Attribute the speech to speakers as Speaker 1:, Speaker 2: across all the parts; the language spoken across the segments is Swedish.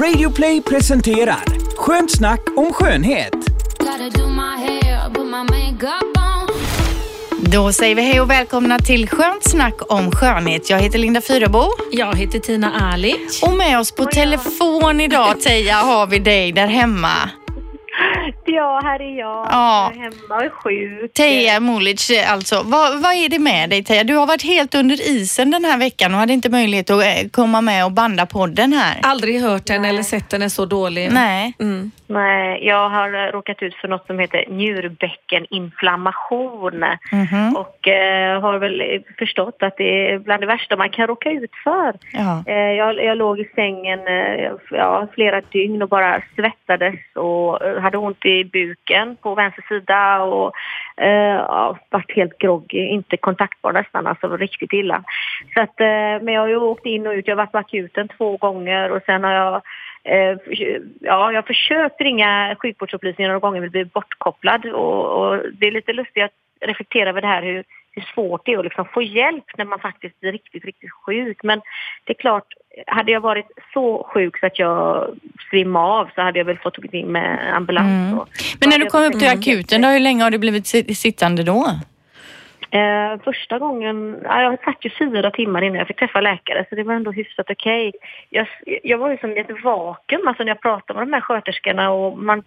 Speaker 1: Radioplay presenterar Skönt snack om skönhet.
Speaker 2: Då säger vi hej och välkomna till Skönt snack om skönhet. Jag heter Linda Fyrebo.
Speaker 3: Jag heter Tina Alic.
Speaker 2: Och med oss på telefon idag, Teija, har vi dig där hemma.
Speaker 4: Ja, här är jag.
Speaker 2: Ja.
Speaker 4: Jag är hemma och är sjuk.
Speaker 2: Teija Mulic, alltså. Vad, vad är det med dig, Teija? Du har varit helt under isen den här veckan och hade inte möjlighet att eh, komma med och banda podden här.
Speaker 3: Aldrig hört den eller sett den är så dålig.
Speaker 2: Nej.
Speaker 3: Mm.
Speaker 4: Nej, jag har råkat ut för något som heter njurbäckeninflammation.
Speaker 2: Mhm.
Speaker 4: Och eh, har väl förstått att det är bland det värsta man kan råka ut för.
Speaker 2: Ja.
Speaker 4: Eh, jag, jag låg i sängen eh, ja, flera dygn och bara svettades och eh, hade ont i buken på vänster sida och eh, ja, vart helt groggy, inte kontaktbar nästan, alltså riktigt illa. Så att, eh, men jag har ju åkt in och ut, jag har varit på akuten två gånger och sen har jag ja, jag har försökt ringa sjukvårdsupplysningen några gånger men blivit bortkopplad och, och det är lite lustigt att reflektera över det här hur, hur svårt det är att liksom få hjälp när man faktiskt blir riktigt, riktigt sjuk. Men det är klart, hade jag varit så sjuk så att jag svimmade av så hade jag väl fått gå in med ambulans.
Speaker 2: Mm. Men när du kom upp till akuten, då, hur länge har du blivit si- sittande då?
Speaker 4: Eh, första gången, ja, jag satt ju fyra timmar innan jag fick träffa läkare så det var ändå hyfsat okej. Jag, jag var ju som i ett vakuum, alltså när jag pratade med de här sköterskorna och man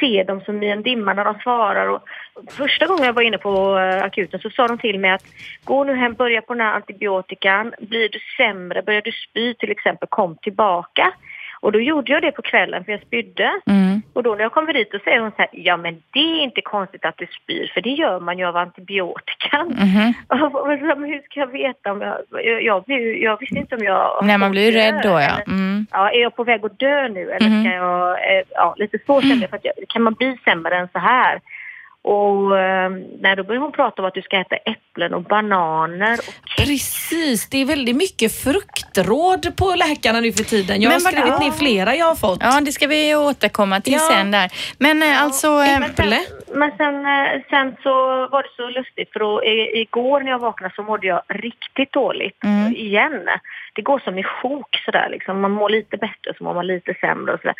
Speaker 4: ser dem som i en dimma när de svarar. Och första gången jag var inne på eh, akuten så sa de till mig att gå nu hem, börja på den här antibiotikan, blir du sämre, börjar du spy till exempel, kom tillbaka. Och då gjorde jag det på kvällen för jag spydde.
Speaker 2: Mm.
Speaker 4: Och då när jag kommer dit och säger hon så här, ja men det är inte konstigt att du spyr för det gör man ju av antibiotikan.
Speaker 2: Mhm.
Speaker 4: Och men hur ska jag veta om jag, jag, jag, jag visste inte om jag...
Speaker 2: Nej, man blir ju rädd då ja. Mm.
Speaker 4: Ja, är jag på väg att dö nu eller
Speaker 2: Mhm.
Speaker 4: ska jag, eh, ja lite så kände jag för att jag, kan man bli sämre än så här? Och eh, nej, då började hon prata om att du ska äta äpplen och bananer och kex.
Speaker 3: Precis, det är väldigt mycket fruktråd på läkarna nu för tiden. Jag har
Speaker 2: Men vad-
Speaker 3: skrivit ner flera jag har fått.
Speaker 2: Ja, det ska vi återkomma till
Speaker 3: Ja.
Speaker 2: sen där. Men eh, alltså... eh,
Speaker 4: Men sen, men sen, sen så var det så lustigt för då, i, igår när jag vaknade så mådde jag riktigt dåligt
Speaker 2: Mm.
Speaker 4: igen. Det går som i sjok sådär liksom. Man mår lite bättre så mår man lite sämre och sådär.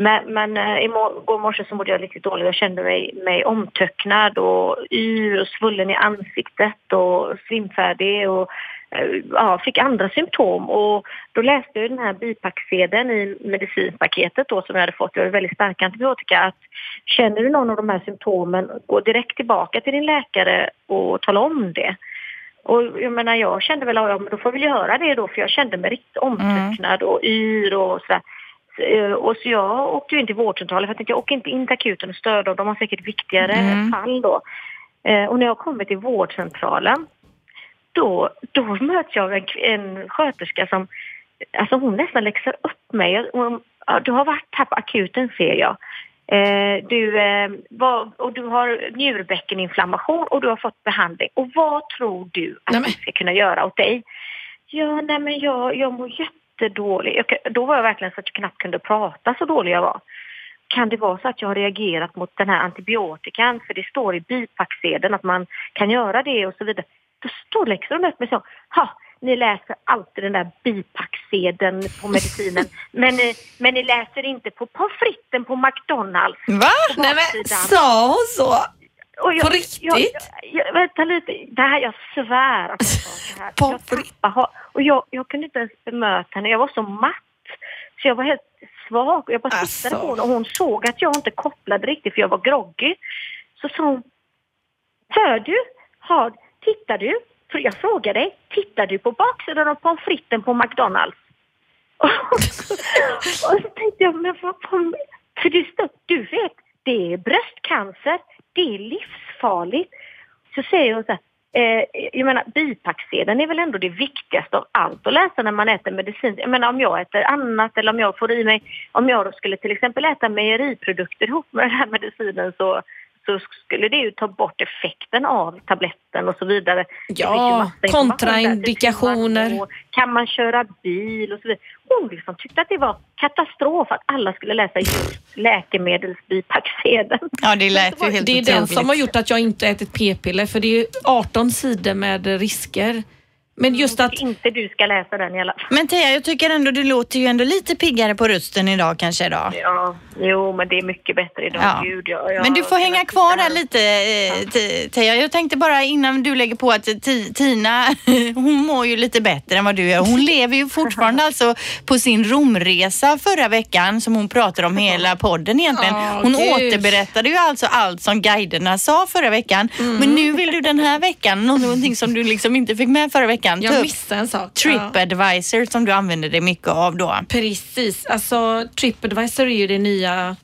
Speaker 4: Men, men eh, igår morse så mådde jag riktigt dåligt. Jag kände mig, mig omtöcknad och yr och svullen i ansiktet och svimfärdig och eh, ja, fick andra symptom och då läste jag den här bipacksedeln i medicinpaketet då som jag hade fått, jag hade väldigt stark antibiotika, att känner du någon av de här symptomen, gå direkt tillbaka till din läkare och tala om det. Och jag menar jag kände väl, ja men då får vi göra det då för jag kände mig riktigt omtöcknad och yr och sådär. Eh, Och så jag åkte ju in till vårdcentralen för jag tänkte jag åker inte in till akuten och stör dem, de har säkert viktigare
Speaker 2: Mm.
Speaker 4: fall då. Eh, Och när jag kommer till vårdcentralen då, då möts jag en, en sköterska som, alltså hon nästan läxar upp mig. Hon, du har varit här på akuten ser jag. Eh, du, eh, vad, och du har njurbäckeninflammation och du har fått behandling. Och vad tror du att vi ska kunna göra åt dig? Ja, nej men jag, jag mår jättedåligt. Kan- då var jag verkligen så att jag knappt kunde prata så dålig jag var. Kan det vara så att jag har reagerat mot den här antibiotikan? För det står i bipacksedeln att man kan göra det och så vidare. Då står läxor hon upp mig så. Ha, ni läser alltid den där bipacksedeln på medicinen. men, ni, men ni läser inte på pommes fritesen på McDonalds.
Speaker 2: Va?
Speaker 4: på
Speaker 3: Nej men sa hon så?
Speaker 4: Och jag,
Speaker 3: På riktigt?
Speaker 4: Jag, jag, jag, vänta lite, det här, jag svär att jag sa så här.
Speaker 3: Pommes
Speaker 4: Jag tappade Och jag, jag kunde inte ens bemöta henne, jag var så matt. Så jag var helt svag och jag bara tittade
Speaker 3: Alltså.
Speaker 4: på henne och hon såg att jag inte kopplade riktigt för jag var groggy. Så sa hon, hör du? Har, tittar du? För jag frågade dig, tittar du på baksidan av pommes fritesen på McDonalds? och så tänkte jag, men vad på, För det står, du vet, det är bröstcancer, det är livsfarligt. Så säger hon så här, eh, jag menar bipacksedeln är väl ändå det viktigaste av allt att läsa när man äter medicin. Jag menar om jag äter annat eller om jag får i mig, om jag då skulle till exempel äta mejeriprodukter ihop med den här medicinen så så skulle det ju ta bort effekten av tabletten och så vidare.
Speaker 3: Ja, kontraindikationer.
Speaker 4: Kan man köra bil och så vidare. Hon liksom tyckte att det var katastrof att alla skulle läsa just läkemedelsbipacksedeln.
Speaker 2: Ja, det lät ju helt
Speaker 3: Det är den som har gjort att jag inte ätit p-piller för det är 18 sidor med risker Men just att
Speaker 4: Inte du ska läsa den i alla fall.
Speaker 2: Men Teija, jag tycker ändå du låter ju ändå lite piggare på rösten idag kanske idag.
Speaker 4: Ja, jo men det är mycket bättre idag.
Speaker 2: Ja.
Speaker 4: Gud, jag, jag
Speaker 2: Men du får hänga kvar där
Speaker 4: här.
Speaker 2: lite eh, Ti- Teija. Jag tänkte bara innan du lägger på att Ti- Tina, hon mår ju lite bättre än vad du gör. Hon lever ju fortfarande alltså på sin Romresa förra veckan som hon pratar om hela podden egentligen. Hon
Speaker 3: Gud.
Speaker 2: återberättade ju alltså allt som guiderna sa förra veckan.
Speaker 3: Mm.
Speaker 2: Men nu vill du den här veckan, någonting som du liksom inte fick med förra veckan, ta
Speaker 3: jag
Speaker 2: upp
Speaker 3: missade en sak. Ja.
Speaker 2: Tripadvisor som du använder dig mycket av då.
Speaker 3: Precis, alltså Tripadvisor är ju det nya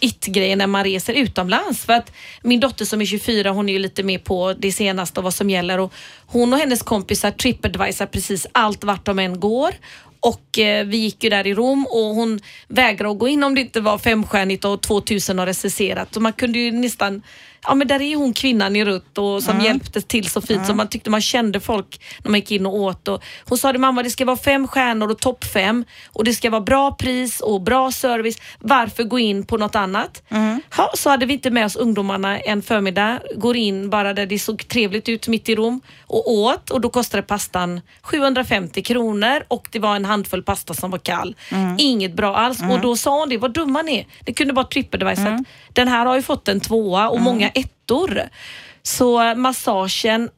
Speaker 3: it-grejen när man reser utomlands. För att min dotter som är 24 hon är ju lite mer på det senaste och vad som gäller och hon och hennes kompisar Tripadvisor precis allt vart de än går. Och eh, vi gick ju där i Rom och hon vägrade att gå in om det inte var femstjärnigt och 2000 har recenserat. Och man kunde ju nästan, ja men där är hon kvinnan i rött och som hjälpte till så fint så man tyckte man kände folk när man gick in och åt. Och hon sa det mamma det ska vara fem stjärnor och topp fem och det ska vara bra pris och bra service. Varför gå in på något annat? Ja, så hade vi inte med oss ungdomarna en förmiddag, går in bara där det såg trevligt ut mitt i Rom och åt och då kostade pastan 750 kronor och det var en handfull pasta som var kall. Inget bra alls och då sa hon det, vad dumma ni är. Det kunde bara Tripadvisor. att Den här har ju fått en tvåa och många ettor. Så massagen,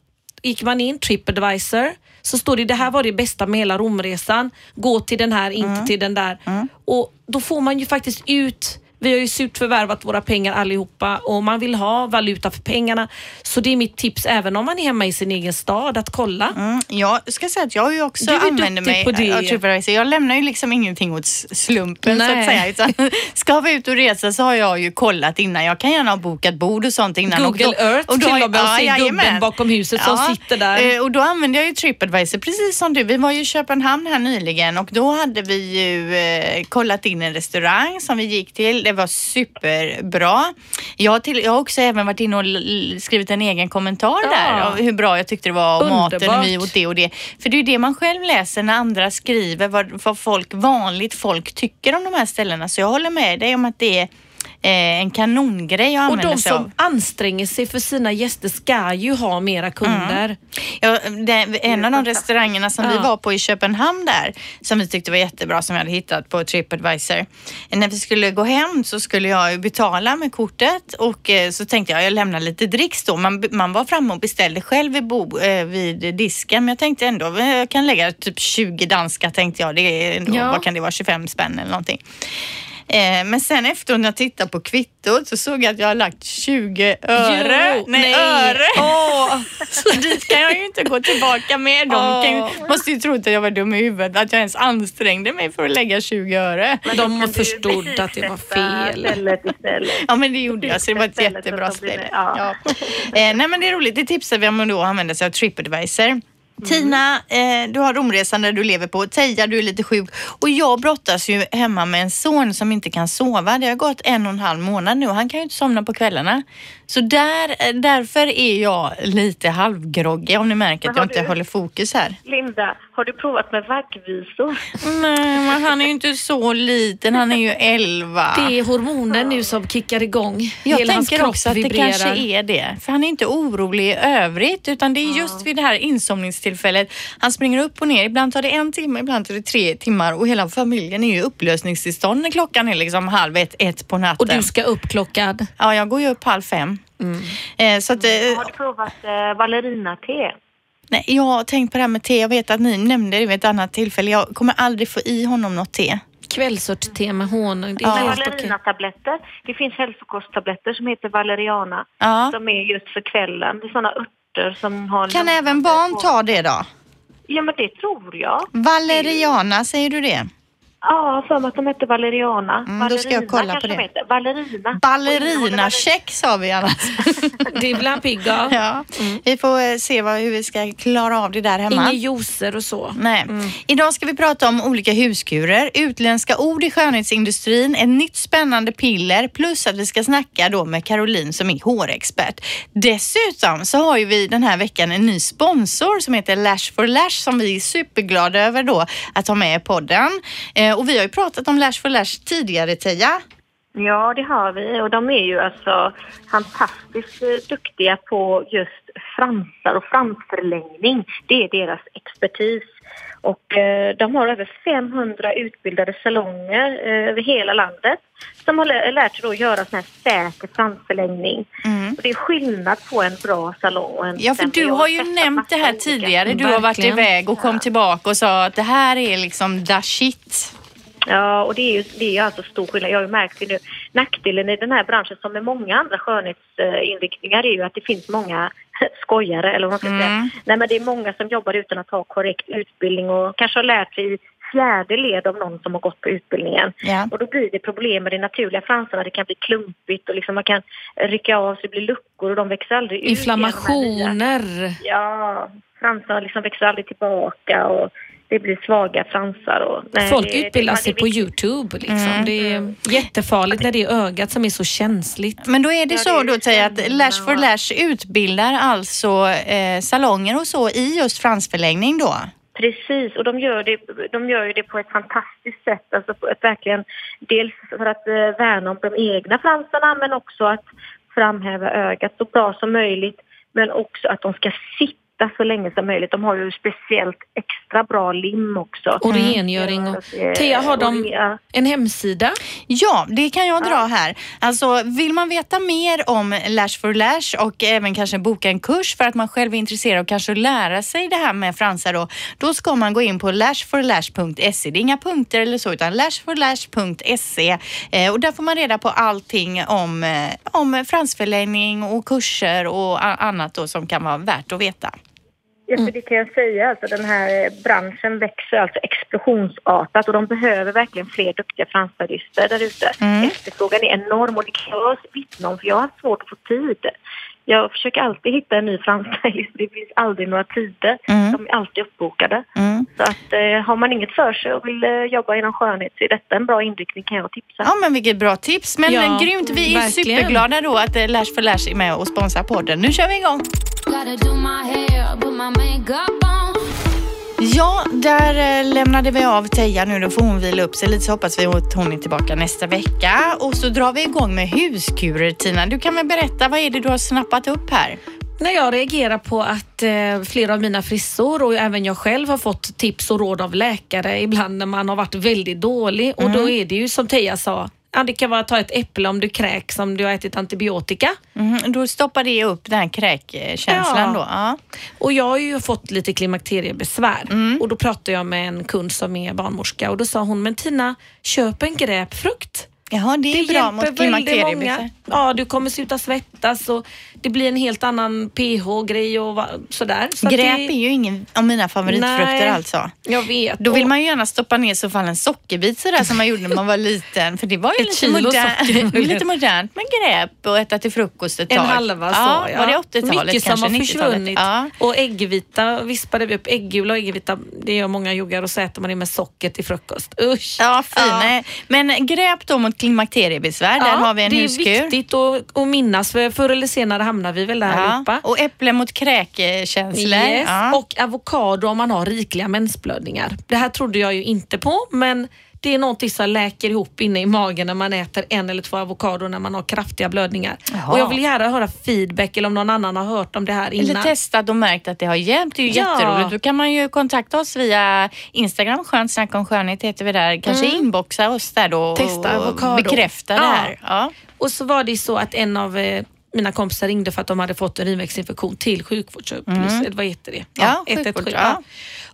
Speaker 3: gick man in Tripadvisor så står det det här var det bästa med hela Romresan. Gå till den här, inte till den där. Och då får man ju faktiskt ut vi har ju surt förvärvat våra pengar allihopa och man vill ha valuta för pengarna. Så det är mitt tips även om man är hemma i sin egen stad att kolla.
Speaker 2: Mm, jag ska säga att jag ju också använder mig
Speaker 3: på det.
Speaker 2: av TripAdvisor. Jag lämnar ju liksom ingenting åt slumpen så att
Speaker 3: Nej.
Speaker 2: säga. Utan ska vi ut och resa så har jag ju kollat innan. Jag kan gärna ha bokat bord och sånt innan.
Speaker 3: Google
Speaker 2: och då,
Speaker 3: Earth
Speaker 2: och då,
Speaker 3: till och med och se gubben bakom huset som sitter där.
Speaker 2: eh, Och då använder jag ju TripAdvisor precis som du. Vi var ju i Köpenhamn här nyligen och då hade vi ju eh, kollat in en restaurang som vi gick till. Det var superbra. Jag har, till, jag har också även varit inne och skrivit en egen kommentar
Speaker 3: Ja.
Speaker 2: där av hur bra jag tyckte det var och maten och vi åt det och det. För det är ju det man själv läser när andra skriver vad, vad folk, vanligt folk tycker om de här ställena. Så jag håller med dig om att det är en kanongrej att
Speaker 3: Och
Speaker 2: använda
Speaker 3: de
Speaker 2: sig av.
Speaker 3: som anstränger sig för sina gäster ska ju ha mera kunder.
Speaker 2: Ja, det, en av de restaurangerna som vi
Speaker 3: Ja.
Speaker 2: var på i Köpenhamn där, som vi tyckte var jättebra, som vi hade hittat på Tripadvisor. När vi skulle gå hem så skulle jag betala med kortet och eh, så tänkte jag, jag lämnar lite dricks då. Man, man var framme och beställde själv vid, bo, eh, vid disken, men jag tänkte ändå, eh, jag kan lägga typ 20 danska tänkte jag. Det är ändå,
Speaker 3: Ja.
Speaker 2: vad kan det vara, 25 spänn eller någonting. Eh, men sen efter när jag tittade på kvittot så såg jag att jag har lagt 20 öre.
Speaker 3: Jo,
Speaker 2: nej,
Speaker 3: nej.
Speaker 2: öre.
Speaker 3: Åh.
Speaker 2: Så dit kan jag ju inte gå tillbaka med. De kan
Speaker 3: Åh.
Speaker 2: måste ju tro att jag var dum i huvudet, att jag ens ansträngde mig för att lägga 20 öre.
Speaker 3: De förstod att det var fel.
Speaker 4: Stället istället.
Speaker 2: Ja men det gjorde jag så det var ett jättebra ställe.
Speaker 4: ja.
Speaker 2: Ja. Eh, nej men det är roligt, det tipsar vi om att då använda sig av Tripadvisor. Tina, eh, du har Romresan där du lever på. Teija, du är lite sjuk. Och jag brottas ju hemma med en son som inte kan sova. Det har gått en och en halv månad nu och han kan ju inte somna på kvällarna. Så där, eh, därför är jag lite halvgroggig om ni märker att jag
Speaker 4: har
Speaker 2: inte
Speaker 4: du-
Speaker 2: håller fokus här.
Speaker 4: Linda, har du provat med vaggvisor?
Speaker 2: Nej, men han är ju inte så liten. Han är ju 11.
Speaker 3: Det är hormonen nu som kickar igång.
Speaker 2: Jag
Speaker 3: Hela
Speaker 2: tänker också att det
Speaker 3: vibrerar.
Speaker 2: kanske är det. För han är inte orolig i övrigt utan det är just vid det här insomningstillfället. Han springer upp och ner. Ibland tar det en timme, ibland tar det tre timmar och hela familjen är ju i upplösningstillstånd när klockan är liksom halv ett, ett på natten.
Speaker 3: Och du ska uppklockad.
Speaker 2: Ja, jag går ju upp halv fem.
Speaker 3: Mm.
Speaker 2: Eh, så att, eh,
Speaker 4: Har du provat eh, ballerina-te?
Speaker 2: nej, jag har tänkt på det här med te. Jag vet att ni nämnde det vid ett annat tillfälle. Jag kommer aldrig få i honom något te.
Speaker 3: Kvällsört-te med honung. Det är
Speaker 2: Ja.
Speaker 4: Valerianatabletter. Det finns hälsokosttabletter som heter valeriana.
Speaker 2: Ja.
Speaker 4: Som är just för kvällen. Det är sådana örter som har...
Speaker 2: Kan även barn
Speaker 4: på-
Speaker 2: ta det då?
Speaker 4: Ja, men det tror jag.
Speaker 2: Valeriana, säger du det?
Speaker 4: Ja, för mig att de heter valeriana.
Speaker 2: Mm, då ska jag kolla på det.
Speaker 4: Ballerina.
Speaker 2: Ballerinacheck sa vi annars.
Speaker 3: Det blir han pigg av.
Speaker 2: Ja, vi får eh, se vad, hur vi ska klara av det där hemma.
Speaker 3: Inga juicer och så.
Speaker 2: Nej. Idag ska vi prata om olika huskurer, utländska ord i skönhetsindustrin, ett nytt spännande piller plus att vi ska snacka då med Caroline som är hårexpert. Dessutom så har ju vi den här veckan en ny sponsor som heter Lash for Lash som vi är superglada över då att ha med i podden. Eh, och vi har ju pratat om Lash for Lash tidigare Teija.
Speaker 4: Ja, det har vi och de är ju alltså fantastiskt eh, duktiga på just fransar och fransförlängning. Det är deras expertis. Och eh, de har över 500 utbildade salonger eh, över hela landet som har lä- lärt sig då att göra sån här säker fransförlängning. Och det är skillnad på en bra salong och en
Speaker 2: Ja, för du har ju nämnt det här tidigare. Du har varit iväg och kom tillbaka och sa att det här är liksom the shit.
Speaker 4: Ja, och det är ju, det är ju alltså stor skillnad. Jag har ju märkt det nu. Nackdelen i den här branschen som med många andra skönhetsinriktningar är ju att det finns många skojare eller vad man ska
Speaker 2: Mm.
Speaker 4: säga. Nej men det är många som jobbar utan att ha korrekt utbildning och kanske har lärt sig i fjärde led av någon som har gått på utbildningen.
Speaker 2: Ja.
Speaker 4: Och då blir det problem med de naturliga fransarna. Det kan bli klumpigt och liksom man kan rycka av så det blir luckor och de växer aldrig ut.
Speaker 3: Inflammationer.
Speaker 4: Ja, fransarna liksom växer aldrig tillbaka och det blir svaga fransar. Och, nej,
Speaker 3: Folk
Speaker 4: det-
Speaker 3: utbildar
Speaker 4: det-
Speaker 3: sig
Speaker 4: det-
Speaker 3: på Youtube. Liksom. Det är jättefarligt när det är ögat som är så känsligt.
Speaker 2: Men då är det
Speaker 4: Ja,
Speaker 2: så
Speaker 4: det är
Speaker 2: då att säga att. Lash for Lash utbildar alltså eh, salonger och så i just fransförlängning då?
Speaker 4: Precis, och de gör, det, de gör ju det på ett fantastiskt sätt. Alltså på ett verkligen, dels för att eh, värna om de egna fransarna men också att framhäva ögat så bra som möjligt. Men också att de ska sitta så länge som möjligt. De har ju speciellt extra bra lim också.
Speaker 3: Och rengöring. Och... Thea, har de en hemsida?
Speaker 2: Ja, det kan jag dra här. Alltså, vill man veta mer om Lash for Lash och även kanske boka en kurs för att man själv är intresserad och kanske lära sig det här med fransar då, då ska man gå in på lashforlash.se. Det är inga punkter eller så, utan lashforlash.se eh, och där får man reda på allting om, eh, om fransförlängning och kurser och annat då som kan vara värt att veta.
Speaker 4: Ja, för det kan jag säga. Alltså, den här eh, branschen växer alltså explosionsartat och de behöver verkligen fler duktiga fransstadister där ute. Efterfrågan är enorm och det kan jag vittna om för jag har haft svårt att få tid. Jag försöker alltid hitta en ny fransstylist. Det finns aldrig några tider. De är alltid uppbokade.
Speaker 2: Mm.
Speaker 4: Så att eh, har man inget för sig och vill eh, jobba inom skönhet så är detta en bra inriktning kan jag tipsa.
Speaker 2: Ja men vilket bra tips. Men
Speaker 3: Ja,
Speaker 2: grymt, vi är
Speaker 3: verkligen.
Speaker 2: superglada då att eh, Lash for Lash är med och sponsrar podden. Nu kör vi igång!
Speaker 5: Gotta do my hair, put my makeup on.
Speaker 2: Ja, där eh, lämnade vi av Teija nu. Då får hon vila upp sig lite så hoppas vi att hon är tillbaka nästa vecka. Och så drar vi igång med huskurer Tina. Du kan väl berätta, vad är det du har snappat upp här?
Speaker 3: När jag reagerar på att eh, flera av mina frisor och även jag själv har fått tips och råd av läkare ibland när man har varit väldigt dålig och då är det ju som Teija sa, ja, det kan vara att ta ett äpple om du kräks om du har ätit antibiotika.
Speaker 2: Mhm, Då stoppar det upp den här kräkkänslan
Speaker 3: Ja.
Speaker 2: då. Ja.
Speaker 3: Och jag har ju fått lite klimakteriebesvär och då pratade jag med en kund som är barnmorska och då sa hon, men Tina, köp en grapefrukt.
Speaker 2: Jaha, det är bra mot klimakteriebesvär.
Speaker 3: Ja, du kommer sluta svettas och det blir en helt annan pH-grej och sådär. Så
Speaker 2: Gräp
Speaker 3: det,
Speaker 2: är ju ingen av mina favoritfrukter
Speaker 3: Nej.
Speaker 2: alltså.
Speaker 3: Jag vet.
Speaker 2: Då vill man ju gärna stoppa ner så fall en sockerbit sådär som man gjorde när man var liten. För det var ju lite, modernt, lite modernt med gräp och äta till frukost ett tag.
Speaker 3: En halva så,
Speaker 2: ja.
Speaker 3: ja.
Speaker 2: Var det 80-talet
Speaker 3: Mycket som
Speaker 2: kanske?
Speaker 3: har
Speaker 2: 90-talet?
Speaker 3: försvunnit.
Speaker 2: Ja.
Speaker 3: Och äggvita vispade vi upp. Äggula och äggvita, det gör många joggar och så äter man det med socker till frukost. Usch!
Speaker 2: Ja, fin. Men gräp då mot klimakteriebesvär, där har vi en
Speaker 3: det är
Speaker 2: huskur.
Speaker 3: viktigt att, att minnas för förr eller senare hamnar vi väl där
Speaker 2: Ja.
Speaker 3: allihopa.
Speaker 2: Och äpple mot kräkkänslor.
Speaker 3: Yes.
Speaker 2: Ja.
Speaker 3: Och avokado om man har rikliga mensblödningar. Det här trodde jag ju inte på men det är någonting som läker ihop inne i magen när man äter en eller två avokado när man har kraftiga blödningar.
Speaker 2: Jaha.
Speaker 3: Och jag vill gärna höra feedback eller om någon annan har hört om det här
Speaker 2: Eller
Speaker 3: innan.
Speaker 2: testat och märkt att det har hjälpt. Det är ju
Speaker 3: Ja.
Speaker 2: jätteroligt. Då kan man ju kontakta oss via Instagram, skönt snack om skönhet heter vi där. Kanske inboxa oss där då
Speaker 3: Mm. Testa
Speaker 2: och
Speaker 3: avokado.
Speaker 2: bekräfta det
Speaker 3: Ja.
Speaker 2: här. Ja.
Speaker 3: Och så var det så att en av eh, mina kompisar ringde för att de hade fått urinvägsinfektion till sjukvårdsupplysning. Vad heter det?
Speaker 2: Mm. Ja,
Speaker 3: 117,
Speaker 2: sjukvård,
Speaker 3: ja.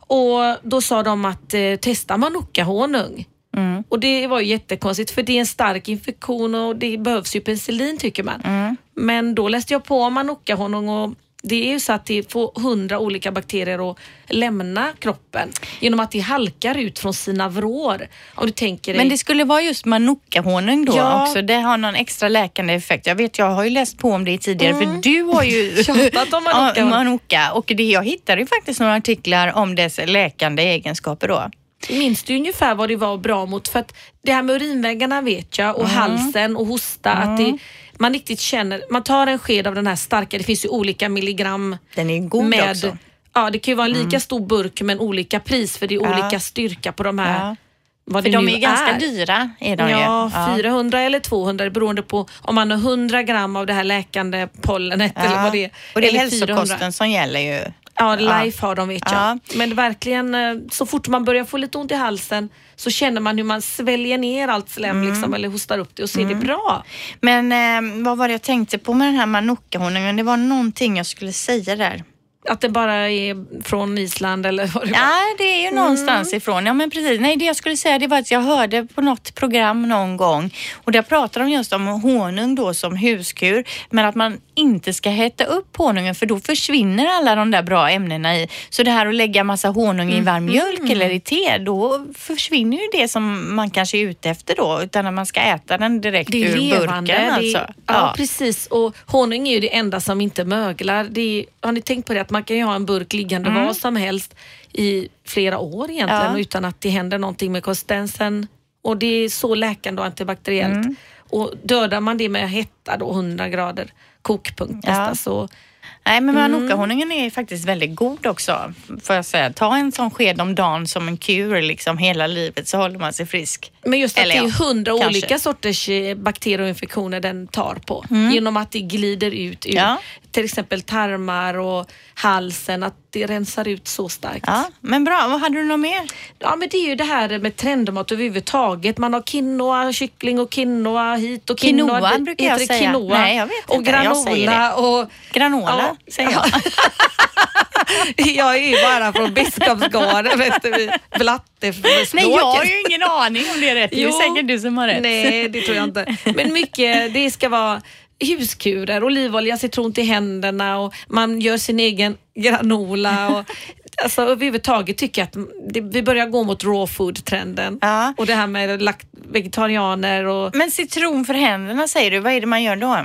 Speaker 3: Och då sa de att eh, testa manuka-honung.
Speaker 2: Mm.
Speaker 3: Och det var ju jättekonstigt för det är en stark infektion och det behövs ju penicillin tycker man.
Speaker 2: Mm.
Speaker 3: Men då läste jag på om manuka-honung och det är ju så att det får hundra olika bakterier att lämna kroppen genom att det halkar ut från sina vrår. Om du tänker dig
Speaker 2: Men det skulle vara just manuka-honung då
Speaker 3: Ja.
Speaker 2: också. Det har någon extra läkande effekt. Jag vet, jag har ju läst på om det tidigare för du har ju
Speaker 3: Mm. Tjatat om manuka.
Speaker 2: Manuka. Och det, jag hittade ju faktiskt några artiklar om dess läkande egenskaper då.
Speaker 3: Minns du ungefär vad det var bra mot? För att det här med urinvägarna vet jag och halsen och hosta. Att det, man riktigt känner, man tar en sked av den här starka, det finns ju olika milligram.
Speaker 2: Den är god
Speaker 3: med,
Speaker 2: också.
Speaker 3: Ja, det kan ju vara en lika stor burk men olika pris för det är
Speaker 2: Ja.
Speaker 3: olika styrka på de här
Speaker 2: Ja.
Speaker 3: vad
Speaker 2: För
Speaker 3: det
Speaker 2: de
Speaker 3: nu
Speaker 2: är ju ganska dyra. Är de
Speaker 3: Ja,
Speaker 2: ju.
Speaker 3: 400 eller 200 beroende på om man har 100 gram av det här läkande pollenet eller vad det är.
Speaker 2: Och det är
Speaker 3: eller
Speaker 2: hälsokosten som gäller ju.
Speaker 3: Ja,
Speaker 2: Ja.
Speaker 3: life har de vet jag.
Speaker 2: Ja.
Speaker 3: Men verkligen, eh, så fort man börjar få lite ont i halsen så känner man hur man sväljer ner allt slem
Speaker 2: Mm.
Speaker 3: liksom, eller hostar upp det och ser det bra.
Speaker 2: Men eh, vad var det jag tänkte på med den här manuka-honungen? Det var någonting jag skulle säga där.
Speaker 3: Att det bara är från Island eller vad det var.
Speaker 2: Ja, det är ju någonstans
Speaker 3: Mm.
Speaker 2: ifrån. Ja, men precis. Nej, det jag skulle säga det var att jag hörde på något program någon gång och där pratar de just om honung då som huskur, men att man inte ska hetta upp honungen för då försvinner alla de där bra ämnena i. Så det här att lägga massa honung i varm mjölk eller i te, då försvinner ju det som man kanske är ute efter då, utan att man ska äta den direkt
Speaker 3: är
Speaker 2: ur
Speaker 3: levande.
Speaker 2: burken.
Speaker 3: det
Speaker 2: Alltså.
Speaker 3: är, ja. precis. Och honung är ju det enda som inte möglar. Är, har ni tänkt på det att man kan ju ha en burk liggande var som helst i flera år egentligen
Speaker 2: Mm. Ja.
Speaker 3: utan att det händer någonting med konsistensen. Och det är så läkande och antibakteriellt.
Speaker 2: Mm.
Speaker 3: Och dödar man det med hetta då 100 grader kokpunkt nästa
Speaker 2: Ja.
Speaker 3: så
Speaker 2: Nej, men
Speaker 3: Mm.
Speaker 2: manuka-honungen är faktiskt väldigt god också. Får jag säga. Ta en sån sked om dagen som en kur liksom hela livet så håller man sig frisk.
Speaker 3: Men just att
Speaker 2: Eller
Speaker 3: det är
Speaker 2: ja,
Speaker 3: hundra
Speaker 2: kanske.
Speaker 3: olika sorters eh, bakterier och infektioner den tar på. Genom att det glider ut ur
Speaker 2: Mm. Ja.
Speaker 3: Till exempel tarmar och halsen, att det rensar ut så starkt.
Speaker 2: Ja, men bra. Vad hade du något mer?
Speaker 3: Ja men det är ju det här med trendmat överhuvudtaget. Man har quinoa, kyckling och quinoa hit och quinoa.
Speaker 2: Quinoa brukar jag
Speaker 3: det
Speaker 2: säga.
Speaker 3: Quinoa?
Speaker 2: Nej, jag vet
Speaker 3: och
Speaker 2: inte. Jag säger
Speaker 3: granola och...
Speaker 2: Granola,
Speaker 3: Ja.
Speaker 2: säger jag.
Speaker 3: jag är ju bara från Biskopsgården, vet du, vid Blatteförspråket.
Speaker 2: Nej, jag har ju ingen aning om det är rätt. Det är
Speaker 3: Jo.
Speaker 2: säkert du som har rätt.
Speaker 3: Nej, det tror jag inte. Men mycket, det ska vara huskurer, olivolja, citron till händerna och man gör sin egen granola. Och, alltså, överhuvudtaget tycker jag att det, vi börjar gå mot raw food-trenden.
Speaker 2: Ja.
Speaker 3: Och det här med lakt, vegetarianer och
Speaker 2: Men citron för händerna säger du. Vad är det man gör då?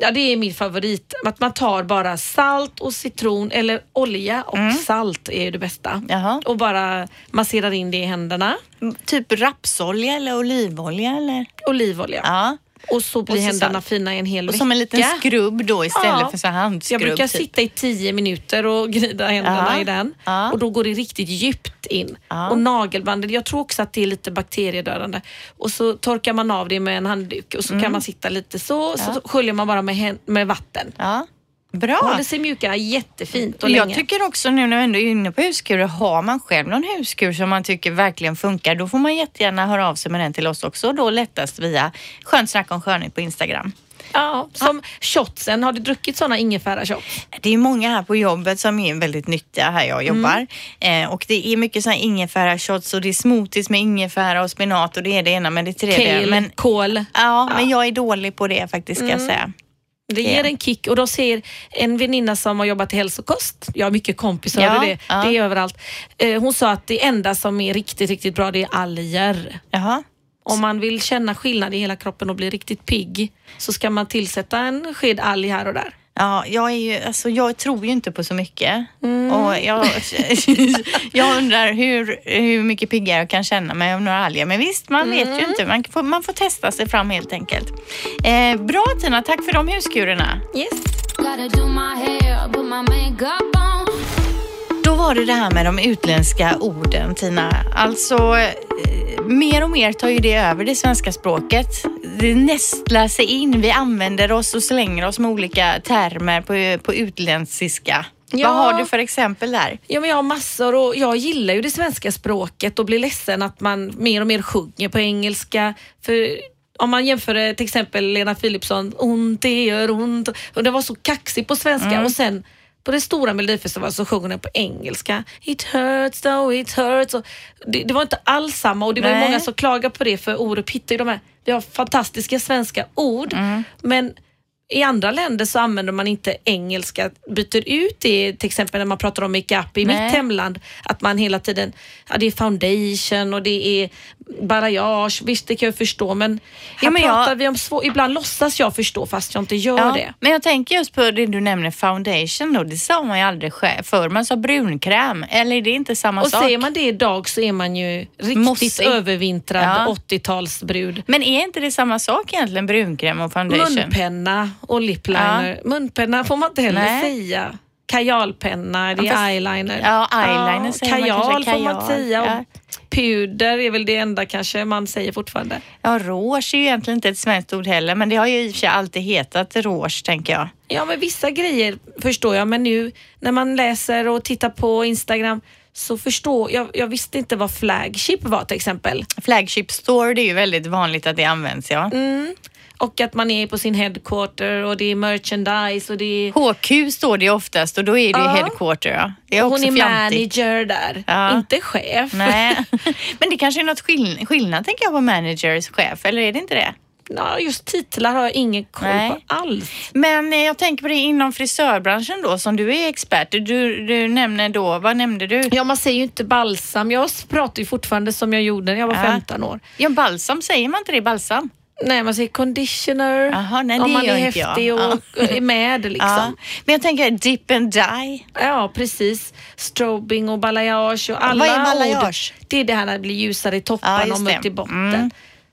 Speaker 3: ja, det är min favorit. Att man tar bara salt och citron eller olja och salt är det bästa.
Speaker 2: Mm. Jaha.
Speaker 3: Och bara masserar in det i händerna.
Speaker 2: Typ rapsolja eller olivolja eller?
Speaker 3: Olivolja.
Speaker 2: Ja.
Speaker 3: Och så blir
Speaker 2: så
Speaker 3: händerna
Speaker 2: salt.
Speaker 3: fina i en hel
Speaker 2: Och
Speaker 3: vecka.
Speaker 2: som en liten skrubb då istället
Speaker 3: Ja.
Speaker 2: för så handskrubb.
Speaker 3: Jag brukar
Speaker 2: typ.
Speaker 3: sitta i tio minuter och gnida händerna
Speaker 2: Ja.
Speaker 3: i den
Speaker 2: Ja.
Speaker 3: och då går det riktigt djupt in. Och nagelbandet, jag tror också att det är lite bakteriedödande. Och så torkar man av det med en handduk och så
Speaker 2: Mm.
Speaker 3: kan man sitta lite så, så sköljer man bara med, med vatten.
Speaker 2: Ja. Bra.
Speaker 3: Håller sig mjuka jättefint och
Speaker 2: jag
Speaker 3: länge.
Speaker 2: tycker också nu när vi ändå är inne på huskurer, har man själv någon huskur som man tycker verkligen funkar, då får man jättegärna höra av sig med den till oss också. Och då lättast via Skönt snack om skönhet på Instagram.
Speaker 3: Ja, som shotsen, har du druckit sådana ingefära-shots?
Speaker 2: Det är många här på jobbet som är väldigt nyttiga här jag jobbar.
Speaker 3: Mm.
Speaker 2: Eh, och det är mycket sådana ingefära-shots och det är smoothies med ingefära och spenat och det är det ena med det tredje.
Speaker 3: Kale,
Speaker 2: Men,
Speaker 3: kål.
Speaker 2: ja, men jag är dålig på det faktiskt ska
Speaker 3: Mm.
Speaker 2: jag säga.
Speaker 3: Det ger en kick och då ser en väninna som har jobbat i hälsokost, jag har mycket kompisar
Speaker 2: Ja,
Speaker 3: det,
Speaker 2: ja.
Speaker 3: det är överallt. Eh, Hon sa att det enda som är riktigt, riktigt bra det är alger.
Speaker 2: Jaha.
Speaker 3: Om man vill känna skillnad i hela kroppen och bli riktigt pigg så ska man tillsätta en sked alg här och där.
Speaker 2: Ja, jag, är ju, alltså, jag tror ju inte på så mycket.
Speaker 3: Mm.
Speaker 2: Och jag, jag undrar hur, hur mycket piggare jag kan känna mig av några alger. Men visst, man vet
Speaker 3: Mm.
Speaker 2: ju inte. Man får, man får testa sig fram helt enkelt. Eh, bra Tina, tack för de huskurerna.
Speaker 3: Yes.
Speaker 2: Var det det här med de utländska orden Tina. Alltså, eh, mer och mer tar ju det över det svenska språket. Det nästlar sig in. Vi använder oss och slänger oss med olika termer på, på utländska.
Speaker 3: Ja.
Speaker 2: Vad har du för exempel där?
Speaker 3: Ja, men jag har massor och jag gillar ju det svenska språket och blir ledsen att man mer och mer sjunger på engelska. För om man jämför det, till exempel Lena Philipsson, ont det gör ont. Och det var så kaxigt på svenska och sen på det stora melodifestivalen så sjunger den på engelska. It hurts though it hurts. Det, det var inte alls samma och det var
Speaker 2: Nej.
Speaker 3: många som klagade på det för Orup hittar ju de här, vi har fantastiska svenska ord men i andra länder så använder man inte engelska, byter ut det till exempel när man pratar om makeup i
Speaker 2: Nej.
Speaker 3: mitt hemland. Att man hela tiden, ja det är foundation och det är barrage, visst det kan jag förstå men här
Speaker 2: Ja, men jag-
Speaker 3: pratar vi om svår, ibland låtsas jag förstå fast jag inte gör det.
Speaker 2: Men jag tänker just på det du nämner foundation då. Det sa man ju aldrig förr. Man sa brunkräm. Eller är det inte samma
Speaker 3: Och
Speaker 2: sak?
Speaker 3: säger man det idag så är man ju riktigt
Speaker 2: Mossig.
Speaker 3: övervintrad
Speaker 2: Ja.
Speaker 3: 80-talsbrud.
Speaker 2: Men är inte det samma sak egentligen, brunkräm och foundation?
Speaker 3: Munpenna och lipliner. Munpenna får man inte heller
Speaker 2: Nej.
Speaker 3: säga. Kajalpenna, det
Speaker 2: Ja,
Speaker 3: är
Speaker 2: fast-
Speaker 3: eyeliner.
Speaker 2: Ja, eyeliner säger man
Speaker 3: kajal
Speaker 2: kanske.
Speaker 3: får man
Speaker 2: Kajal,
Speaker 3: säga. Och
Speaker 2: ja.
Speaker 3: Puder är väl det enda kanske man säger fortfarande.
Speaker 2: Ja, rouge är ju egentligen inte ett svenskt ord heller, men det har ju i och för sig alltid hetat rouge, tänker jag.
Speaker 3: Ja, men vissa grejer förstår jag, men nu när man läser och tittar på Instagram så förstår jag, jag visste inte vad flagship var till exempel.
Speaker 2: Flagship store, det är ju väldigt vanligt att det används, ja.
Speaker 3: Mm. Och att man är på sin headquarter och det är merchandise och det är...
Speaker 2: HQ står det oftast och då är det
Speaker 3: Ja.
Speaker 2: headquarter. Ja. Det är
Speaker 3: och hon är
Speaker 2: fjantigt.
Speaker 3: manager där,
Speaker 2: Ja.
Speaker 3: inte chef.
Speaker 2: Nej, men det kanske är något skill- skillnad tänker jag på managers chef, eller är det inte det?
Speaker 3: Ja, just titlar har jag ingen koll
Speaker 2: Nej.
Speaker 3: på alls.
Speaker 2: Men eh, jag tänker på det inom frisörbranschen då, som du är expert. Du, du nämner då, vad nämnde du?
Speaker 3: Ja, man säger ju inte balsam. Jag pratar ju fortfarande som jag gjorde när jag var
Speaker 2: Ja.
Speaker 3: 15 år.
Speaker 2: Ja, balsam, säger man inte det? Balsam?
Speaker 3: Nej, man säger conditioner.
Speaker 2: Jaha, nej,
Speaker 3: om man är
Speaker 2: inte jag.
Speaker 3: häftig och
Speaker 2: Ja.
Speaker 3: är med
Speaker 2: Ja.
Speaker 3: liksom.
Speaker 2: Men jag tänker dip and die.
Speaker 3: Ja, precis. Strobing och balayage och alla
Speaker 2: Vad är balayage?
Speaker 3: ord. Det är det här när det blir ljusare i
Speaker 2: Ja,
Speaker 3: toppen
Speaker 2: just
Speaker 3: och mörkt i botten.
Speaker 2: Mm.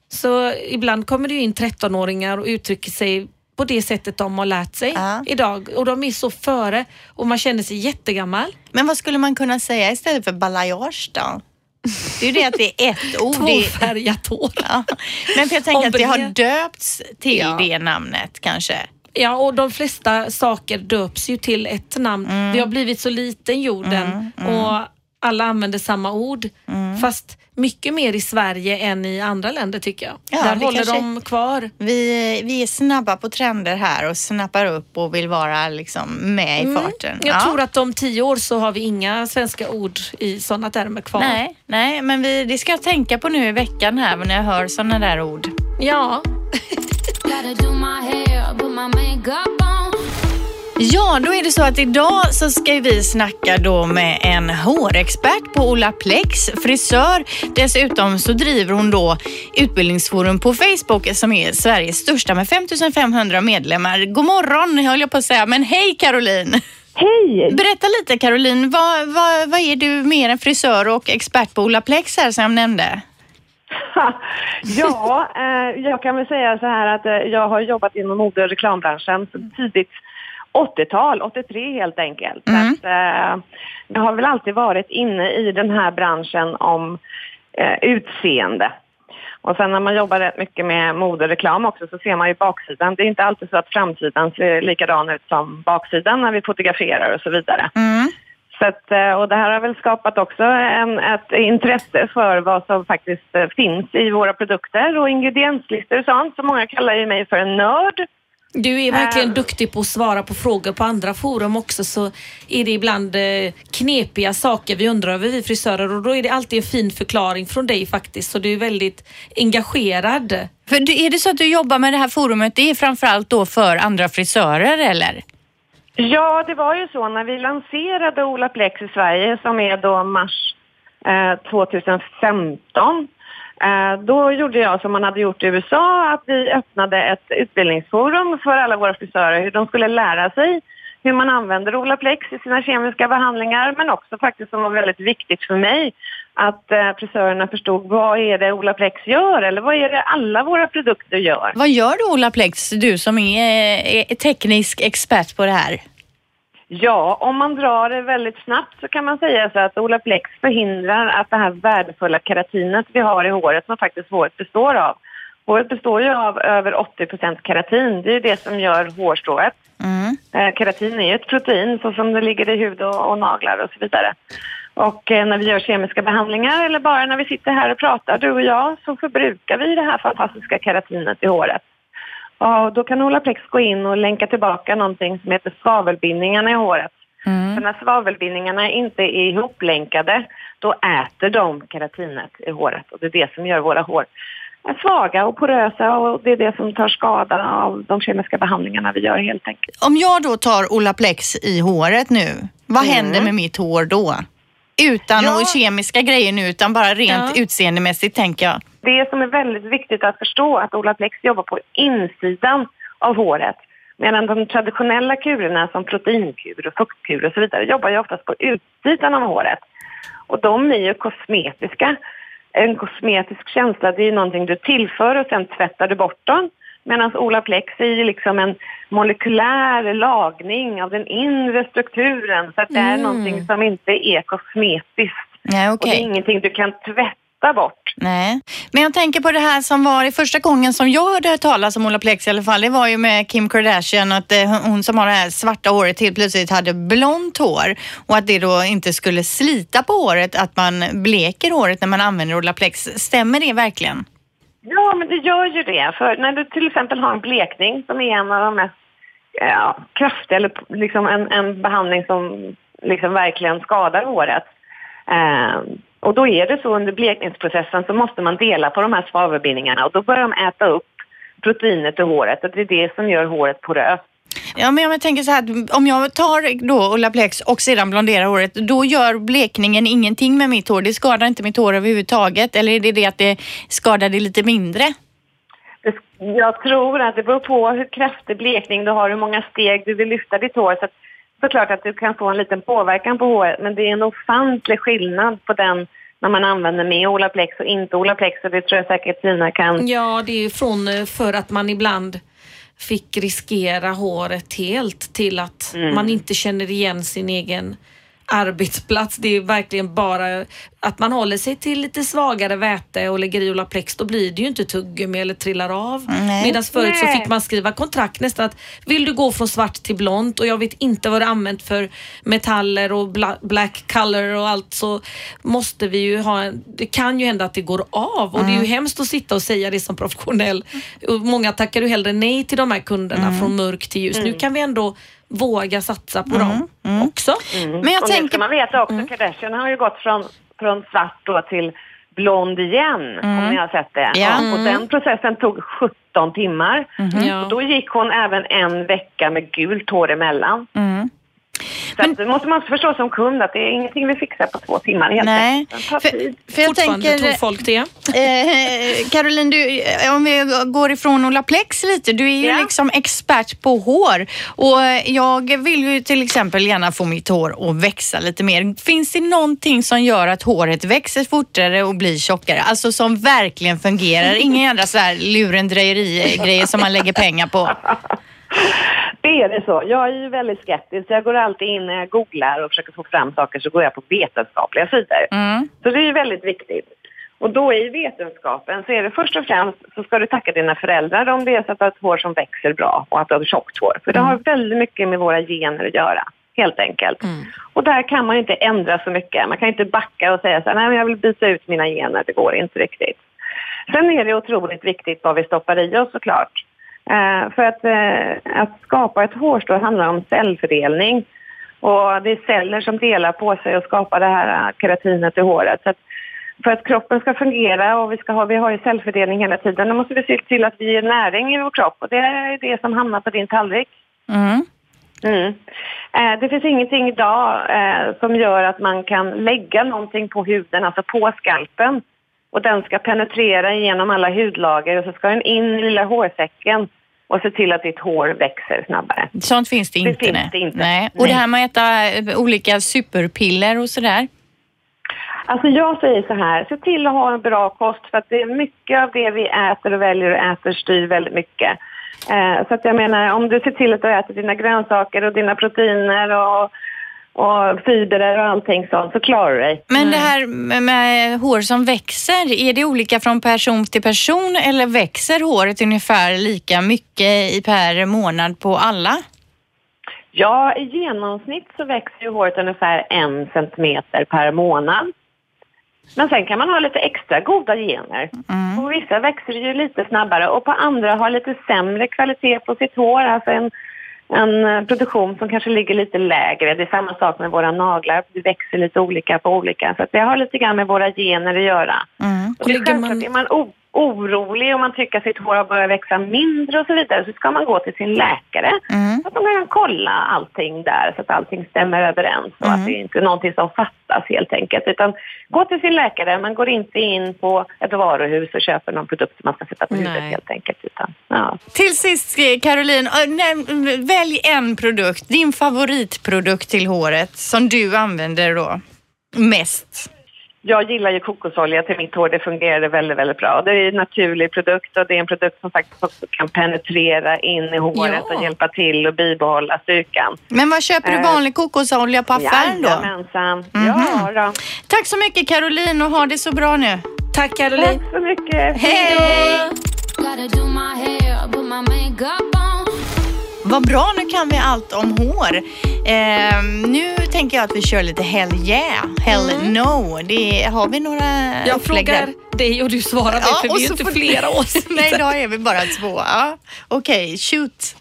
Speaker 3: Så ibland kommer det in 13-åringar och uttrycker sig på det sättet de har lärt sig
Speaker 2: Ja.
Speaker 3: idag. Och de är så före och man känner sig jättegammal.
Speaker 2: Men vad skulle man kunna säga istället för balayage då? Det är ju det att det är ett ord.
Speaker 3: Tvåfärgat hår.
Speaker 2: ja. Men för jag tänker att det har döpts till
Speaker 3: Ja.
Speaker 2: det namnet kanske.
Speaker 3: Ja, och de flesta saker döps ju till ett namn.
Speaker 2: Mm.
Speaker 3: Vi har blivit så liten jorden och alla använder samma ord.
Speaker 2: Mm.
Speaker 3: Fast mycket mer i Sverige än i andra länder tycker jag.
Speaker 2: Ja,
Speaker 3: Där
Speaker 2: det
Speaker 3: håller
Speaker 2: kanske-
Speaker 3: de kvar.
Speaker 2: Vi, vi är snabba på trender här och snappar upp och vill vara liksom med i farten.
Speaker 3: Mm. Jag tror att om tio år så har vi inga svenska ord i sådana termer kvar.
Speaker 2: Nej, nej, men vi, det ska jag tänka på nu i veckan här när jag hör sådana där ord.
Speaker 3: Ja,
Speaker 2: Ja, då är det så att idag så ska vi snacka då med en hårexpert på Olaplex, frisör. Dessutom så driver hon då Utbildningsforum på Facebook som är Sveriges största med 5500 medlemmar. God morgon höll jag på att säga, men hej Caroline!
Speaker 6: Hej!
Speaker 2: Berätta lite Caroline, vad, vad, vad är du mer än frisör och expert på Olaplex här som jag nämnde?
Speaker 6: ja, eh, jag kan väl säga så här att eh, jag har jobbat inom mode och reklambranschen tidigt 80-tal, 83 helt enkelt.
Speaker 2: Mm.
Speaker 6: att, eh, jag har väl alltid varit inne i den här branschen om eh, utseende. Och sen när man jobbar rätt mycket med mode och reklam också så ser man ju baksidan. Det är inte alltid så att framsidan ser likadan ut som baksidan när vi fotograferar och så vidare.
Speaker 2: Mm.
Speaker 6: Så att, eh, och det här har väl skapat också en, ett intresse för vad som faktiskt eh, finns i våra produkter och ingredienslistor och sånt. Så många kallar ju mig för en nörd.
Speaker 3: Du är verkligen
Speaker 6: Ähm.
Speaker 3: duktig på att svara på frågor på andra forum också så är det ibland eh, knepiga saker vi undrar över vi frisörer och då är det alltid en fin förklaring från dig faktiskt så du är väldigt engagerad.
Speaker 2: För du- är det så att du jobbar med det här forumet, det är framförallt då för andra frisörer eller?
Speaker 6: Ja, det var ju så när vi lanserade Olaplex i Sverige som är då mars eh, 2015. Eh, då gjorde jag som man hade gjort i USA, att vi öppnade ett utbildningsforum för alla våra frisörer, hur de skulle lära sig hur man använder Olaplex i sina kemiska behandlingar, men också faktiskt som var väldigt viktigt för mig, att eh, frisörerna förstod vad är det Olaplex gör eller vad är det alla våra produkter gör.
Speaker 2: Vad gör du Olaplex, du som är eh, teknisk expert på det här?
Speaker 6: Ja, om man drar det väldigt snabbt så kan man säga så att Olaplex förhindrar att det här värdefulla keratinet vi har i håret som faktiskt håret består av. Håret består ju av över 80% keratin. Det är ju det som gör hårstrået.
Speaker 2: Mm.
Speaker 6: Eh, keratin är ju ett protein så som det ligger i hud och, och naglar och så vidare. Och eh, när vi gör kemiska behandlingar eller bara när vi sitter här och pratar, du och jag, så förbrukar vi det här fantastiska keratinet i håret. Och då kan Olaplex gå in och länka tillbaka någonting som heter svavelbindningarna i håret. För när svavelbindningarna inte är ihoplänkade, då äter de keratinet i håret. Och det är det som gör våra hår svaga och porösa och det är det som tar skada av de kemiska behandlingarna vi gör helt enkelt.
Speaker 2: Om jag då tar Olaplex i håret nu, vad
Speaker 6: Mm.
Speaker 2: händer med mitt hår då? Utan
Speaker 6: Ja.
Speaker 2: kemiska grejer nu, utan bara rent
Speaker 3: Ja.
Speaker 2: utseendemässigt tänker jag.
Speaker 6: Det som är väldigt viktigt att förstå att Olaplex jobbar på insidan av håret. Medan de traditionella kurerna som proteinkur och fuktkur och så vidare jobbar ju oftast på utsidan av håret. Och de är ju kosmetiska. En kosmetisk känsla det är ju någonting du tillför och sen tvättar du bort dem. Medan Olaplex är ju liksom en molekylär lagning av den inre strukturen. Så att det är
Speaker 3: Mm.
Speaker 6: någonting som inte är kosmetiskt.
Speaker 2: Nej,
Speaker 6: Och det är ingenting du kan tvätta ta bort.
Speaker 2: Nej, men jag tänker på det här som var i första gången som jag hörde talas om Olaplex i alla fall. Det var ju med Kim Kardashian att eh, hon som har det här svarta håret helt plötsligt hade blont hår och att det då inte skulle slita på håret att man bleker håret när man använder Olaplex. Stämmer det verkligen?
Speaker 6: Ja, men det gör ju det. För när du till exempel har en blekning som är en av de mest ja, kraftiga, eller liksom en, en behandling som liksom verkligen skadar håret. Eh, och då är det så under blekningsprocessen så måste man dela på de här svavelbindningarna och då börjar de äta upp proteinet i håret och det är det som gör håret poröst.
Speaker 2: Ja, men jag tänker så här, om jag tar då Olaplex och sedan blonderar håret, då gör blekningen ingenting med mitt hår. Det skadar inte mitt hår överhuvudtaget. Eller är det det att det skadar det lite mindre?
Speaker 6: Jag tror att det beror på hur kraftig blekning du har, hur många steg du vill lyfta ditt hår. Så att, såklart att du kan få en liten påverkan på håret, men det är en ofantlig skillnad på den när man använder med Olaplex och inte Olaplex. Och det tror jag säkert Tina kan
Speaker 3: Ja, det är från eh, för att man ibland fick riskera håret helt till att man inte känner igen sin egen arbetsplats. Det är verkligen bara att man håller sig till lite svagare väte och lägger i Olaplex. Då blir det ju inte tuggummi eller trillar av.
Speaker 2: Nej.
Speaker 3: Medan förut så
Speaker 6: Nej.
Speaker 3: fick man skriva kontrakt nästan att vill du gå från svart till blont och jag vet inte vad du använt för metaller och bla- black color och allt så måste vi ju ha en, det kan ju hända att det går av och det är ju hemskt att sitta och säga det som professionell. Och Många tackar ju hellre nej till de här kunderna från mörk till ljus. Nu kan vi ändå våga satsa på dem också.
Speaker 2: Men jag
Speaker 6: och nu ska
Speaker 2: tänker...
Speaker 6: man veta också, Kardashian har ju gått från, från svart då till blond igen, om ni har sett det.
Speaker 2: Ja.
Speaker 6: Och den processen tog 17 timmar.
Speaker 3: Ja.
Speaker 6: Och då gick hon även en vecka med gult hår emellan.
Speaker 2: Mm.
Speaker 6: Så att, det måste man förstå som kund att det är ingenting vi fixar på två timmar helt
Speaker 2: Nej,
Speaker 6: tar
Speaker 2: för,
Speaker 6: tid.
Speaker 2: för jag
Speaker 3: Fortfarande
Speaker 2: tänker...
Speaker 3: tror folk det.
Speaker 2: Eh, Caroline, du, eh, om vi går ifrån Olaplex lite. Du är ju
Speaker 6: Ja.
Speaker 2: liksom expert på hår och eh, jag vill ju till exempel gärna få mitt hår att växa lite mer. Finns det någonting som gör att håret växer fortare och blir tjockare? Alltså som verkligen fungerar. Inga jädra så här lurendrejeri-grejer som man lägger pengar på.
Speaker 6: Det är det så. Jag är ju väldigt skeptisk. Jag går alltid in när jag googlar och försöker få fram saker så går jag på vetenskapliga sidor.
Speaker 2: Mm.
Speaker 6: Så det är ju väldigt viktigt. Och då i vetenskapen så är det först och främst så ska du tacka dina föräldrar om det är så att du har ett hår som växer bra och att du har tjockt hår. För det har väldigt mycket med våra gener att göra, helt enkelt. Och där kan man inte ändra så mycket. Man kan inte backa och säga så här, nej men jag vill byta ut mina gener, det går inte riktigt. Sen är det otroligt viktigt vad vi stoppar i oss såklart. Eh, för att, eh, att skapa ett hårstrå handlar om cellfördelning. Och det är celler som delar på sig och skapar det här eh, keratinet i håret. Så att för att kroppen ska fungera och vi, ska ha, vi har ju cellfördelning hela tiden, då måste vi se till att vi ger näring i vår kropp. Och det är det som hamnar på din tallrik.
Speaker 2: Mm.
Speaker 6: Mm. Det finns ingenting idag som gör att man kan lägga någonting på huden, alltså på skalpen. Och den ska penetrera genom alla hudlager och så ska den in i lilla hårsäcken och se till att ditt hår växer snabbare.
Speaker 2: Sånt finns det
Speaker 6: Det
Speaker 2: inte.
Speaker 6: finns
Speaker 2: nej.
Speaker 6: det inte.
Speaker 2: Nej. Och det här med att äta eh, olika superpiller och sådär.
Speaker 6: Alltså jag säger så här, se till att ha en bra kost för att det är mycket av det vi äter och väljer och äter styr väldigt mycket. Eh, så att jag menar, om du ser till att du äter dina grönsaker och dina proteiner och, och fibrer och allting sånt så klarar du dig.
Speaker 2: Men det här med, med hår som växer, är det olika från person till person eller växer håret ungefär lika mycket i per månad på alla?
Speaker 6: Ja, i genomsnitt så växer ju håret ungefär en centimeter per månad. Men sen kan man ha lite extra goda gener. På vissa växer det ju lite snabbare och på andra har lite sämre kvalitet på sitt hår. Alltså en, en eh, produktion som kanske ligger lite lägre. Det är samma sak med våra naglar. Det växer lite olika på olika. Så att det har lite grann med våra gener att göra.
Speaker 2: Mm.
Speaker 6: Och det är självklart,
Speaker 3: man-
Speaker 6: är man orolig och man tycker att sitt hår har börjat växa mindre och så vidare så ska man gå till sin läkare.
Speaker 2: Mm.
Speaker 6: Så att de kan kolla allting där så att allting stämmer överens och
Speaker 2: Mm.
Speaker 6: att det inte är någonting som fattas helt enkelt. Utan gå till sin läkare, man går inte in på ett varuhus och köper någon produkt som man ska sätta på huvudet
Speaker 3: Nej.
Speaker 6: helt enkelt. Utan, ja.
Speaker 2: Till sist eh, Caroline, eh, välj en produkt, din favoritprodukt till håret som du använder då mest.
Speaker 6: Jag gillar ju kokosolja till mitt hår, det fungerar väldigt, väldigt bra. Det är en naturlig produkt och det är en produkt som faktiskt också kan penetrera in i håret
Speaker 3: Ja.
Speaker 6: och hjälpa till och bibehålla styrkan.
Speaker 2: Men vad köper du
Speaker 6: Eh,
Speaker 2: vanlig kokosolja på affären då?
Speaker 6: Jajamensan.
Speaker 2: Mhm.
Speaker 6: Ja, då.
Speaker 2: Tack så mycket Caroline och ha det så bra nu.
Speaker 3: Tack Caroline.
Speaker 6: Tack så mycket.
Speaker 2: Hej!
Speaker 5: Gotta
Speaker 2: Vad bra, nu kan vi allt om hår. Ehm, nu tänker jag att vi kör lite hell yeah, hell no. Det, har vi några
Speaker 3: Mm. Jag
Speaker 2: där?
Speaker 3: frågar dig och du svarar det
Speaker 2: Ja,
Speaker 3: för vi är
Speaker 2: så
Speaker 3: inte flera åsikter.
Speaker 2: Nej, idag är vi bara två. Ja. Okej, shoot.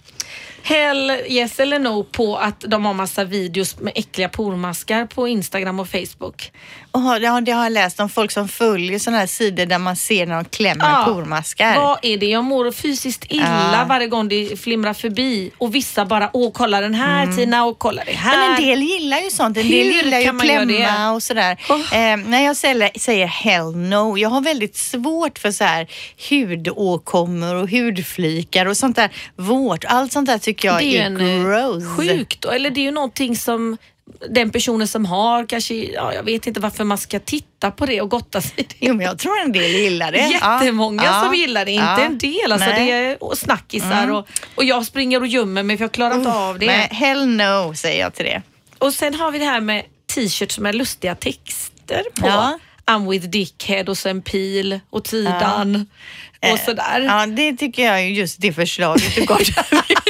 Speaker 3: Hell yes eller no på att de har massa videos med äckliga pormaskar på Instagram och Facebook.
Speaker 2: Oh, det, har, det har jag läst om folk som följer sådana här sidor där man ser när de klämmer
Speaker 3: Ja.
Speaker 2: pormaskar.
Speaker 3: Vad är det? Jag mår fysiskt illa
Speaker 2: Ja.
Speaker 3: varje gång det flimrar förbi och vissa bara, åh kolla den här Tina och kolla det här.
Speaker 2: Mm. Men en del gillar ju sånt. En del
Speaker 3: Hur
Speaker 2: gillar ju klämma och sådär.
Speaker 3: Oh.
Speaker 2: Eh, när jag säger, säger hell no, jag har väldigt svårt för så här hudåkommor och hudflikar och sånt där vårt. Allt sånt där tycker jag
Speaker 3: det är
Speaker 2: är,
Speaker 3: en eh,
Speaker 2: gross.
Speaker 3: sjukt, eller det är ju någonting som den personen som har kanske, ja, jag vet inte varför man ska titta på det och gotta sig i det.
Speaker 2: Jo, men jag tror en del gillar det.
Speaker 3: Jättemånga
Speaker 2: Ja,
Speaker 3: som gillar det, inte
Speaker 2: ja.
Speaker 3: en del. Alltså
Speaker 2: Nej. Mm.
Speaker 3: det är och snackisar och, och jag springer och gömmer mig för jag klarar inte av det.
Speaker 2: Nej, hell no säger jag till det.
Speaker 3: Och sen har vi det här med t-shirts med lustiga texter på.
Speaker 2: Ja.
Speaker 3: I'm with dickhead och sen pil och tidan och sådär.
Speaker 2: Ja, det tycker jag är just det förslaget du gav.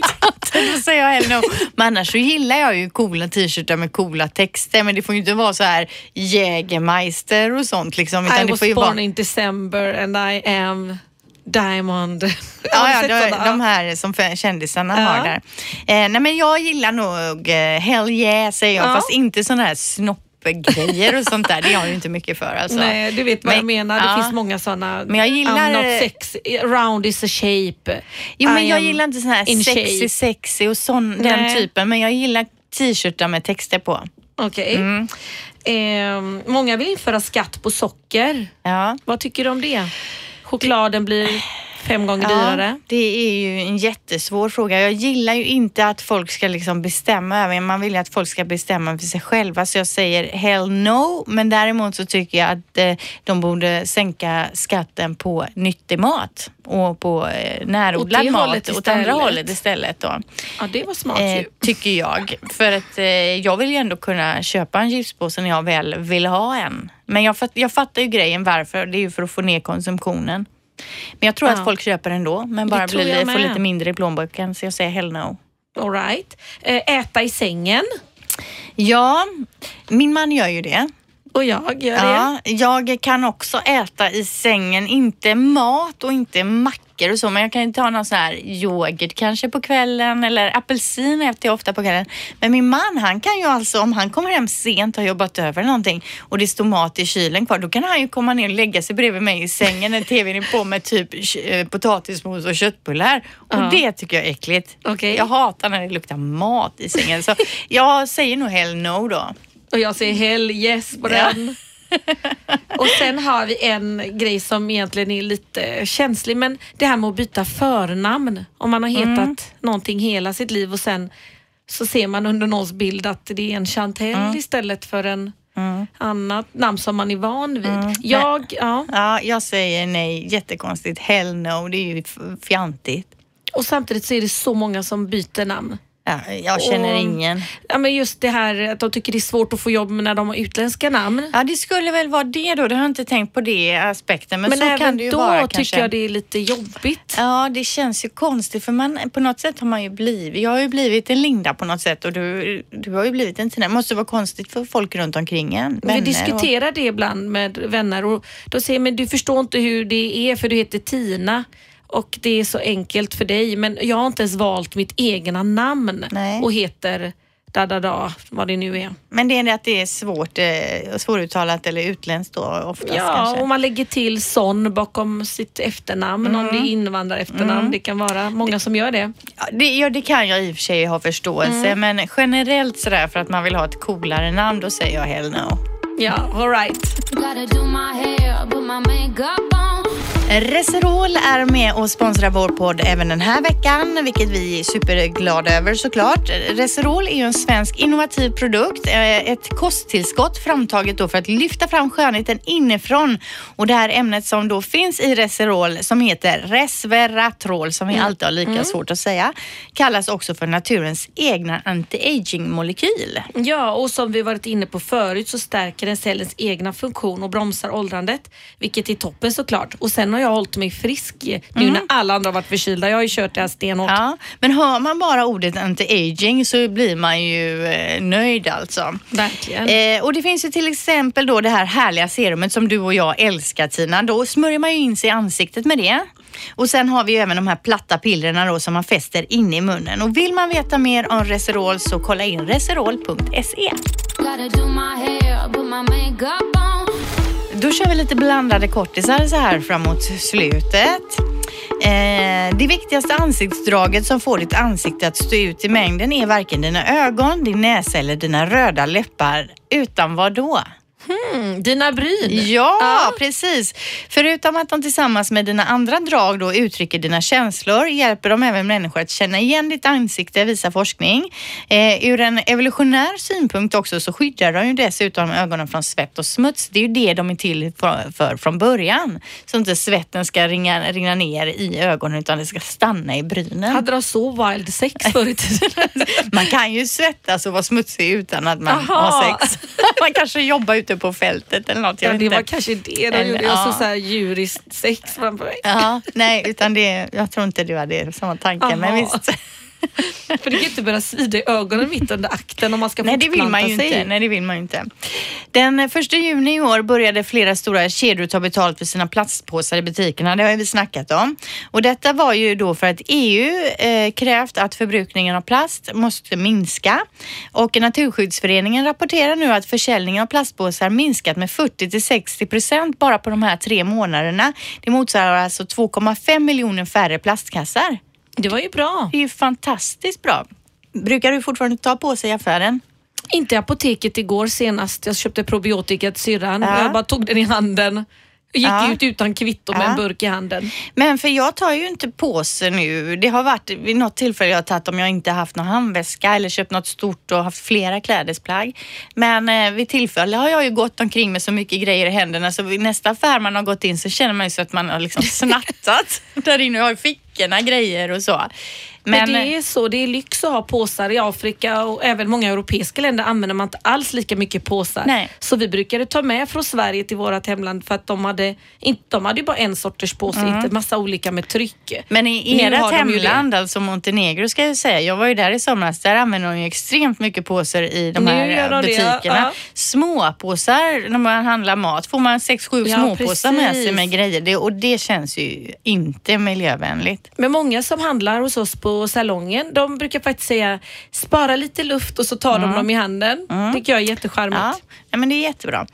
Speaker 2: Då säger jag hell no. Men annars så gillar jag ju coola t-shirtar med coola texter. Men det får ju inte vara så här Jägermeister och sånt liksom. Utan
Speaker 3: I
Speaker 2: det
Speaker 3: was
Speaker 2: får ju
Speaker 3: born
Speaker 2: vara...
Speaker 3: in December and I am Diamond.
Speaker 2: Ja, ja de, de här som kändisarna
Speaker 3: Ja.
Speaker 2: har där. Eh, nej men jag gillar nog eh, hell yeah säger jag,
Speaker 3: Ja.
Speaker 2: fast inte sådana här snoppgrejer och sånt där. Det är jag ju inte mycket för alltså.
Speaker 3: Nej, du vet vad
Speaker 2: Men-
Speaker 3: jag menar. Det
Speaker 2: ja.
Speaker 3: finns många sådana.
Speaker 2: Men jag gillar-
Speaker 3: I'm not sexy. Round is a shape.
Speaker 2: Jo men
Speaker 3: I
Speaker 2: jag gillar inte sån här sexy
Speaker 3: shape.
Speaker 2: sexy och sån, den typen. Men jag gillar t-shirtar med texter på.
Speaker 3: Okej.
Speaker 2: Mm.
Speaker 3: Ehm, många vill införa skatt på socker.
Speaker 2: Ja.
Speaker 3: Vad tycker du om det? Chokladen blir fem gånger dyrare.
Speaker 2: det är ju en jättesvår fråga. Jag gillar ju inte att folk ska liksom bestämma över. Man vill ju att folk ska bestämma för sig själva. Så jag säger hell no. Men däremot så tycker jag att eh, de borde sänka skatten på nyttig mat och på eh, närodlad mat åt andra hållet istället. Då.
Speaker 3: Ja, det var smart
Speaker 2: Eh,
Speaker 3: ju.
Speaker 2: tycker jag. För att eh, jag vill ju ändå kunna köpa en chipspåse när jag väl vill ha en. Men jag, fatt, jag fattar ju grejen varför. Det är ju för att få ner konsumtionen. Men jag tror
Speaker 3: Ja.
Speaker 2: att folk köper ändå, men bara blir, får lite mindre i plånboken. Så jag säger hell no.
Speaker 3: All right. Eh, äta i sängen.
Speaker 2: Ja, min man gör ju det.
Speaker 3: Och jag gör det.
Speaker 2: Ja, jag kan också äta i sängen, inte mat och inte mackor och så, men jag kan ju ta någon sån här yoghurt kanske på kvällen eller apelsin äter jag ofta på kvällen. Men min man, han kan ju alltså, om han kommer hem sent och har jobbat över någonting och det står mat i kylen kvar, då kan han ju komma ner och lägga sig bredvid mig i sängen när tvn är på med typ eh, potatismos och köttbullar. Och
Speaker 3: Ja.
Speaker 2: det tycker jag är äckligt.
Speaker 3: Okej.
Speaker 2: Jag hatar när det luktar mat i sängen, så jag säger nog hell no då.
Speaker 3: Och jag säger hell yes på den. och sen har vi en grej som egentligen är lite känslig men det här med att byta förnamn. Om man har hetat
Speaker 2: Mm.
Speaker 3: någonting hela sitt liv och sen så ser man under någons bild att det är en Chantel
Speaker 2: Mm.
Speaker 3: istället för en annat namn som man är van vid. Jag, ja.
Speaker 2: Ja, jag säger nej. Jättekonstigt. Hell no. Det är ju fjantigt.
Speaker 3: Och samtidigt så är det så många som byter namn.
Speaker 2: Ja, jag känner
Speaker 3: Och-
Speaker 2: ingen.
Speaker 3: Ja, men just det här att de tycker det är svårt att få jobb när de har utländska namn.
Speaker 2: Ja, det skulle väl vara det då. Det har jag inte tänkt på det aspekten. Men,
Speaker 3: Men,
Speaker 2: så
Speaker 3: även
Speaker 2: kan det ju
Speaker 3: då
Speaker 2: vara
Speaker 3: tycker
Speaker 2: kanske.
Speaker 3: jag det är lite jobbigt.
Speaker 2: Ja, det känns ju konstigt för man, på något sätt har man ju blivit, jag har ju blivit en Linda på något sätt och du, du har ju blivit en Tina. Det måste vara konstigt för folk runt omkring en.
Speaker 3: Vi diskuterar det ibland med vänner och då säger men du förstår inte hur det är för du heter Tina och det är så enkelt för dig men jag har inte ens valt mitt egna namn
Speaker 2: Nej.
Speaker 3: och heter da da da vad det nu är.
Speaker 2: Men det är att det är svårt, eh, svåruttalat eller utländskt då oftast
Speaker 3: Ja,
Speaker 2: kanske.
Speaker 3: och man lägger till son bakom sitt efternamn om det är invandrarefternamn. Det kan vara många som gör det.
Speaker 2: Ja, det, ja, det kan jag i och för sig ha förståelse,
Speaker 3: Mm.
Speaker 2: men generellt sådär för att man vill ha ett coolare namn, då säger jag hell no.
Speaker 3: Ja, all
Speaker 2: Reserol är med och sponsrar vår podd även den här veckan, vilket vi är superglada över såklart. Reserol är ju en svensk innovativ produkt, eh, ett kosttillskott framtaget då för att lyfta fram skönheten inifrån. Och det här ämnet som då finns i Reserol som heter resveratrol, som vi alltid har lika svårt att säga, kallas också för naturens egna anti-aging-molekyl.
Speaker 3: Ja, och som vi varit inne på förut så stärker den cellens egna funktion och bromsar åldrandet, vilket är toppen såklart. Och sen har jag hållit mig frisk nu när alla andra har varit förkylda. Jag har ju kört det här stenhårt.
Speaker 2: Ja, men hör man bara ordet anti-aging så blir man ju eh, nöjd alltså.
Speaker 3: Verkligen.
Speaker 2: Eh, och det finns ju till exempel då det här härliga serumet som du och jag älskar Tina. Då smörjer man ju in sig i ansiktet med det. Och sen har vi ju även de här platta pillerna då som man fäster inne i munnen. Och vill man veta mer om Reserol så kolla in reserol.se. Då kör vi lite blandade kortisar så här framåt slutet. Eh, det viktigaste ansiktsdraget som får ditt ansikte att stå ut i mängden är varken dina ögon, din näsa eller dina röda läppar. Utan vad då?
Speaker 3: Mm, dina bryn.
Speaker 2: Ja, precis. Förutom att de tillsammans med dina andra drag då uttrycker dina känslor hjälper de även människor att känna igen ditt ansikte, visar forskning. Eh, ur en evolutionär synpunkt också så skyddar de ju dessutom ögonen från svett och smuts. Det är ju det de är till för, för från början. Så inte svetten ska ringa, ringa ner i ögonen utan det ska stanna i brynen.
Speaker 3: Hade de så wild sex förr i tiden?
Speaker 2: Man kan ju svettas och vara smutsig utan att man
Speaker 3: Aha.
Speaker 2: har sex. Man kanske jobbar ute på fältet eller något. Jag
Speaker 3: ja, det
Speaker 2: inte.
Speaker 3: var kanske det de gjorde.
Speaker 2: Ja.
Speaker 3: så här djuriskt sex framför mig.
Speaker 2: Ja, nej, utan det, jag tror inte du hade samma tanke. Men
Speaker 3: Aha.
Speaker 2: visst.
Speaker 3: För det kan ju inte börja svida i ögonen mitt under akten om man ska
Speaker 2: Nej, det vill man ju
Speaker 3: sig.
Speaker 2: inte. Nej, det vill man ju inte. Den första juni i år började flera stora kedjor ta betalt för sina plastpåsar i butikerna. Det har vi snackat om. Och detta var ju då för att EU eh, krävt att förbrukningen av plast måste minska. Och Naturskyddsföreningen rapporterar nu att försäljningen av plastpåsar minskat med 40 till 60 procent bara på de här tre månaderna. Det motsvarar alltså 2,5 miljoner färre plastkassar.
Speaker 3: Det var ju bra.
Speaker 2: Det är ju fantastiskt bra. Brukar du fortfarande ta på sig affären?
Speaker 3: Inte apoteket igår senast. Jag köpte probiotika till syrran.
Speaker 2: Ja.
Speaker 3: Jag bara tog den i handen. Gick
Speaker 2: Ja.
Speaker 3: ut utan kvitto med
Speaker 2: Ja.
Speaker 3: en burk i handen.
Speaker 2: Men för jag tar ju inte på sig nu. Det har varit vid något tillfälle jag har tagit om jag inte haft någon handväska eller köpt något stort och haft flera klädesplagg. Men eh, vid tillfälle har jag ju gått omkring med så mycket grejer i händerna så vid nästa affär man har gått in så känner man ju så att man har liksom snattat. Där inne har fickorna grejer och så.
Speaker 3: Men,
Speaker 2: Men,
Speaker 3: det är så, det är lyx att ha påsar i Afrika och även många europeiska länder använder man inte alls lika mycket påsar.
Speaker 2: Nej.
Speaker 3: Så vi brukade ta med från Sverige till vårt hemland för att de hade, inte, de hade ju bara en sorters påse, inte massa olika med tryck.
Speaker 2: Men i ert
Speaker 3: har de
Speaker 2: hemland, alltså Montenegro ska jag säga, jag var ju där i somras, där använder de ju extremt mycket påsar i de
Speaker 3: Nu
Speaker 2: här
Speaker 3: de det,
Speaker 2: butikerna.
Speaker 3: ja.
Speaker 2: Småpåsar, när man handlar mat, får man sex, sju
Speaker 3: Ja,
Speaker 2: småpåsar med sig
Speaker 3: precis.
Speaker 2: med grejer det, och det känns ju inte miljövänligt.
Speaker 3: Men många som handlar hos oss på salongen, de brukar faktiskt säga spara lite luft och så tar de dem i handen. tycker jag är jättecharmigt.
Speaker 2: Ja, nej, men det är jättebra.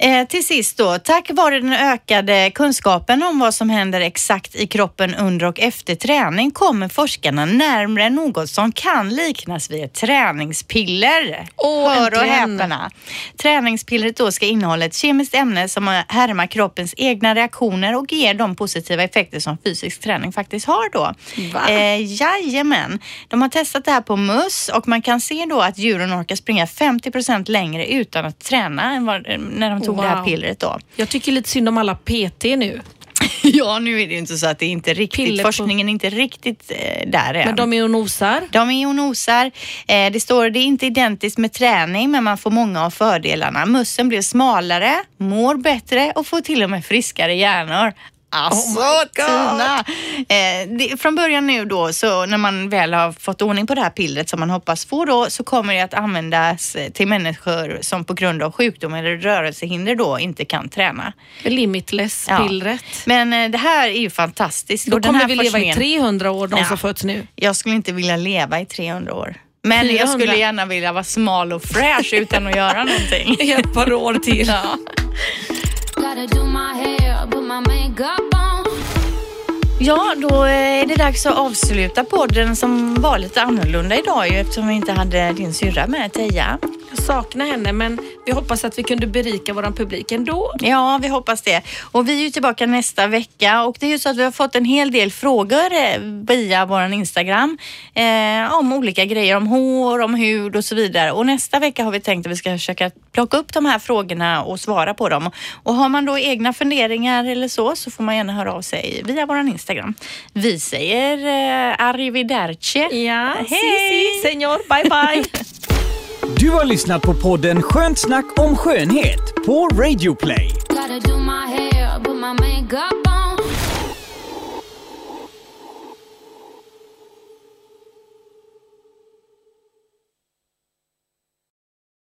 Speaker 2: Eh, till sist då, tack vare den ökade kunskapen om vad som händer exakt i kroppen under och efter träning kommer forskarna närmare något som kan liknas vid ett träningspiller.
Speaker 3: Åh,
Speaker 2: Hör och häpna. Träningspillret då ska innehålla ett kemiskt ämne som härmar kroppens egna reaktioner och ger de positiva effekter som fysisk träning faktiskt har då.
Speaker 3: Va?
Speaker 2: Eh, jajamän. De har testat det här på möss och man kan se då att djuren orkar springa 50 procent längre utan att träna än vad, när de tog det här
Speaker 3: Wow.
Speaker 2: pillret då.
Speaker 3: Jag tycker lite synd om alla PT nu.
Speaker 2: ja, nu är det ju inte så att det inte riktigt,
Speaker 3: Piller på-
Speaker 2: forskningen är inte riktigt eh, där än.
Speaker 3: Men de är och nosar.
Speaker 2: De är och nosar. Eh, det står det är inte identiskt med träning men man får många av fördelarna. Mussen blir smalare, mår bättre och får till och med friskare hjärnor. Alltså
Speaker 3: Oh.
Speaker 2: Tina! Eh, det, från början nu då, så när man väl har fått ordning på det här pillret som man hoppas få då, så kommer det att användas eh, till människor som på grund av sjukdom eller rörelsehinder då inte kan träna.
Speaker 3: Limitless-pillret.
Speaker 2: Men eh, det här är ju fantastiskt.
Speaker 3: Då
Speaker 2: Och
Speaker 3: kommer vi leva i
Speaker 2: forskningen-
Speaker 3: 300 år, de
Speaker 2: Ja.
Speaker 3: som föds nu.
Speaker 2: jag skulle inte vilja leva i 300 år. Men
Speaker 3: 400.
Speaker 2: jag skulle gärna vilja vara smal och fräsch utan att göra någonting.
Speaker 3: I ett par år till.
Speaker 2: Ja. Ja, då är det dags att avsluta podden som var lite annorlunda idag ju eftersom vi inte hade din syrra med Teija.
Speaker 3: Jag saknar henne men vi hoppas att vi kunde berika våran publik ändå.
Speaker 2: Ja, vi hoppas det. Och vi är ju tillbaka nästa vecka och det är ju så att vi har fått en hel del frågor eh, via vår Instagram eh, om olika grejer, om hår, om hud och så vidare. Och nästa vecka har vi tänkt att vi ska försöka plocka upp de här frågorna och svara på dem. Och har man då egna funderingar eller så, så får man gärna höra av sig via vår Instagram. Vi säger eh, arrivederci.
Speaker 3: Ja,
Speaker 2: Hej!
Speaker 3: si, si, senor, bye bye.
Speaker 1: Du har lyssnat på podden Skönt snack om skönhet på Radio Play.
Speaker 5: Gotta do my hair, put my makeup on.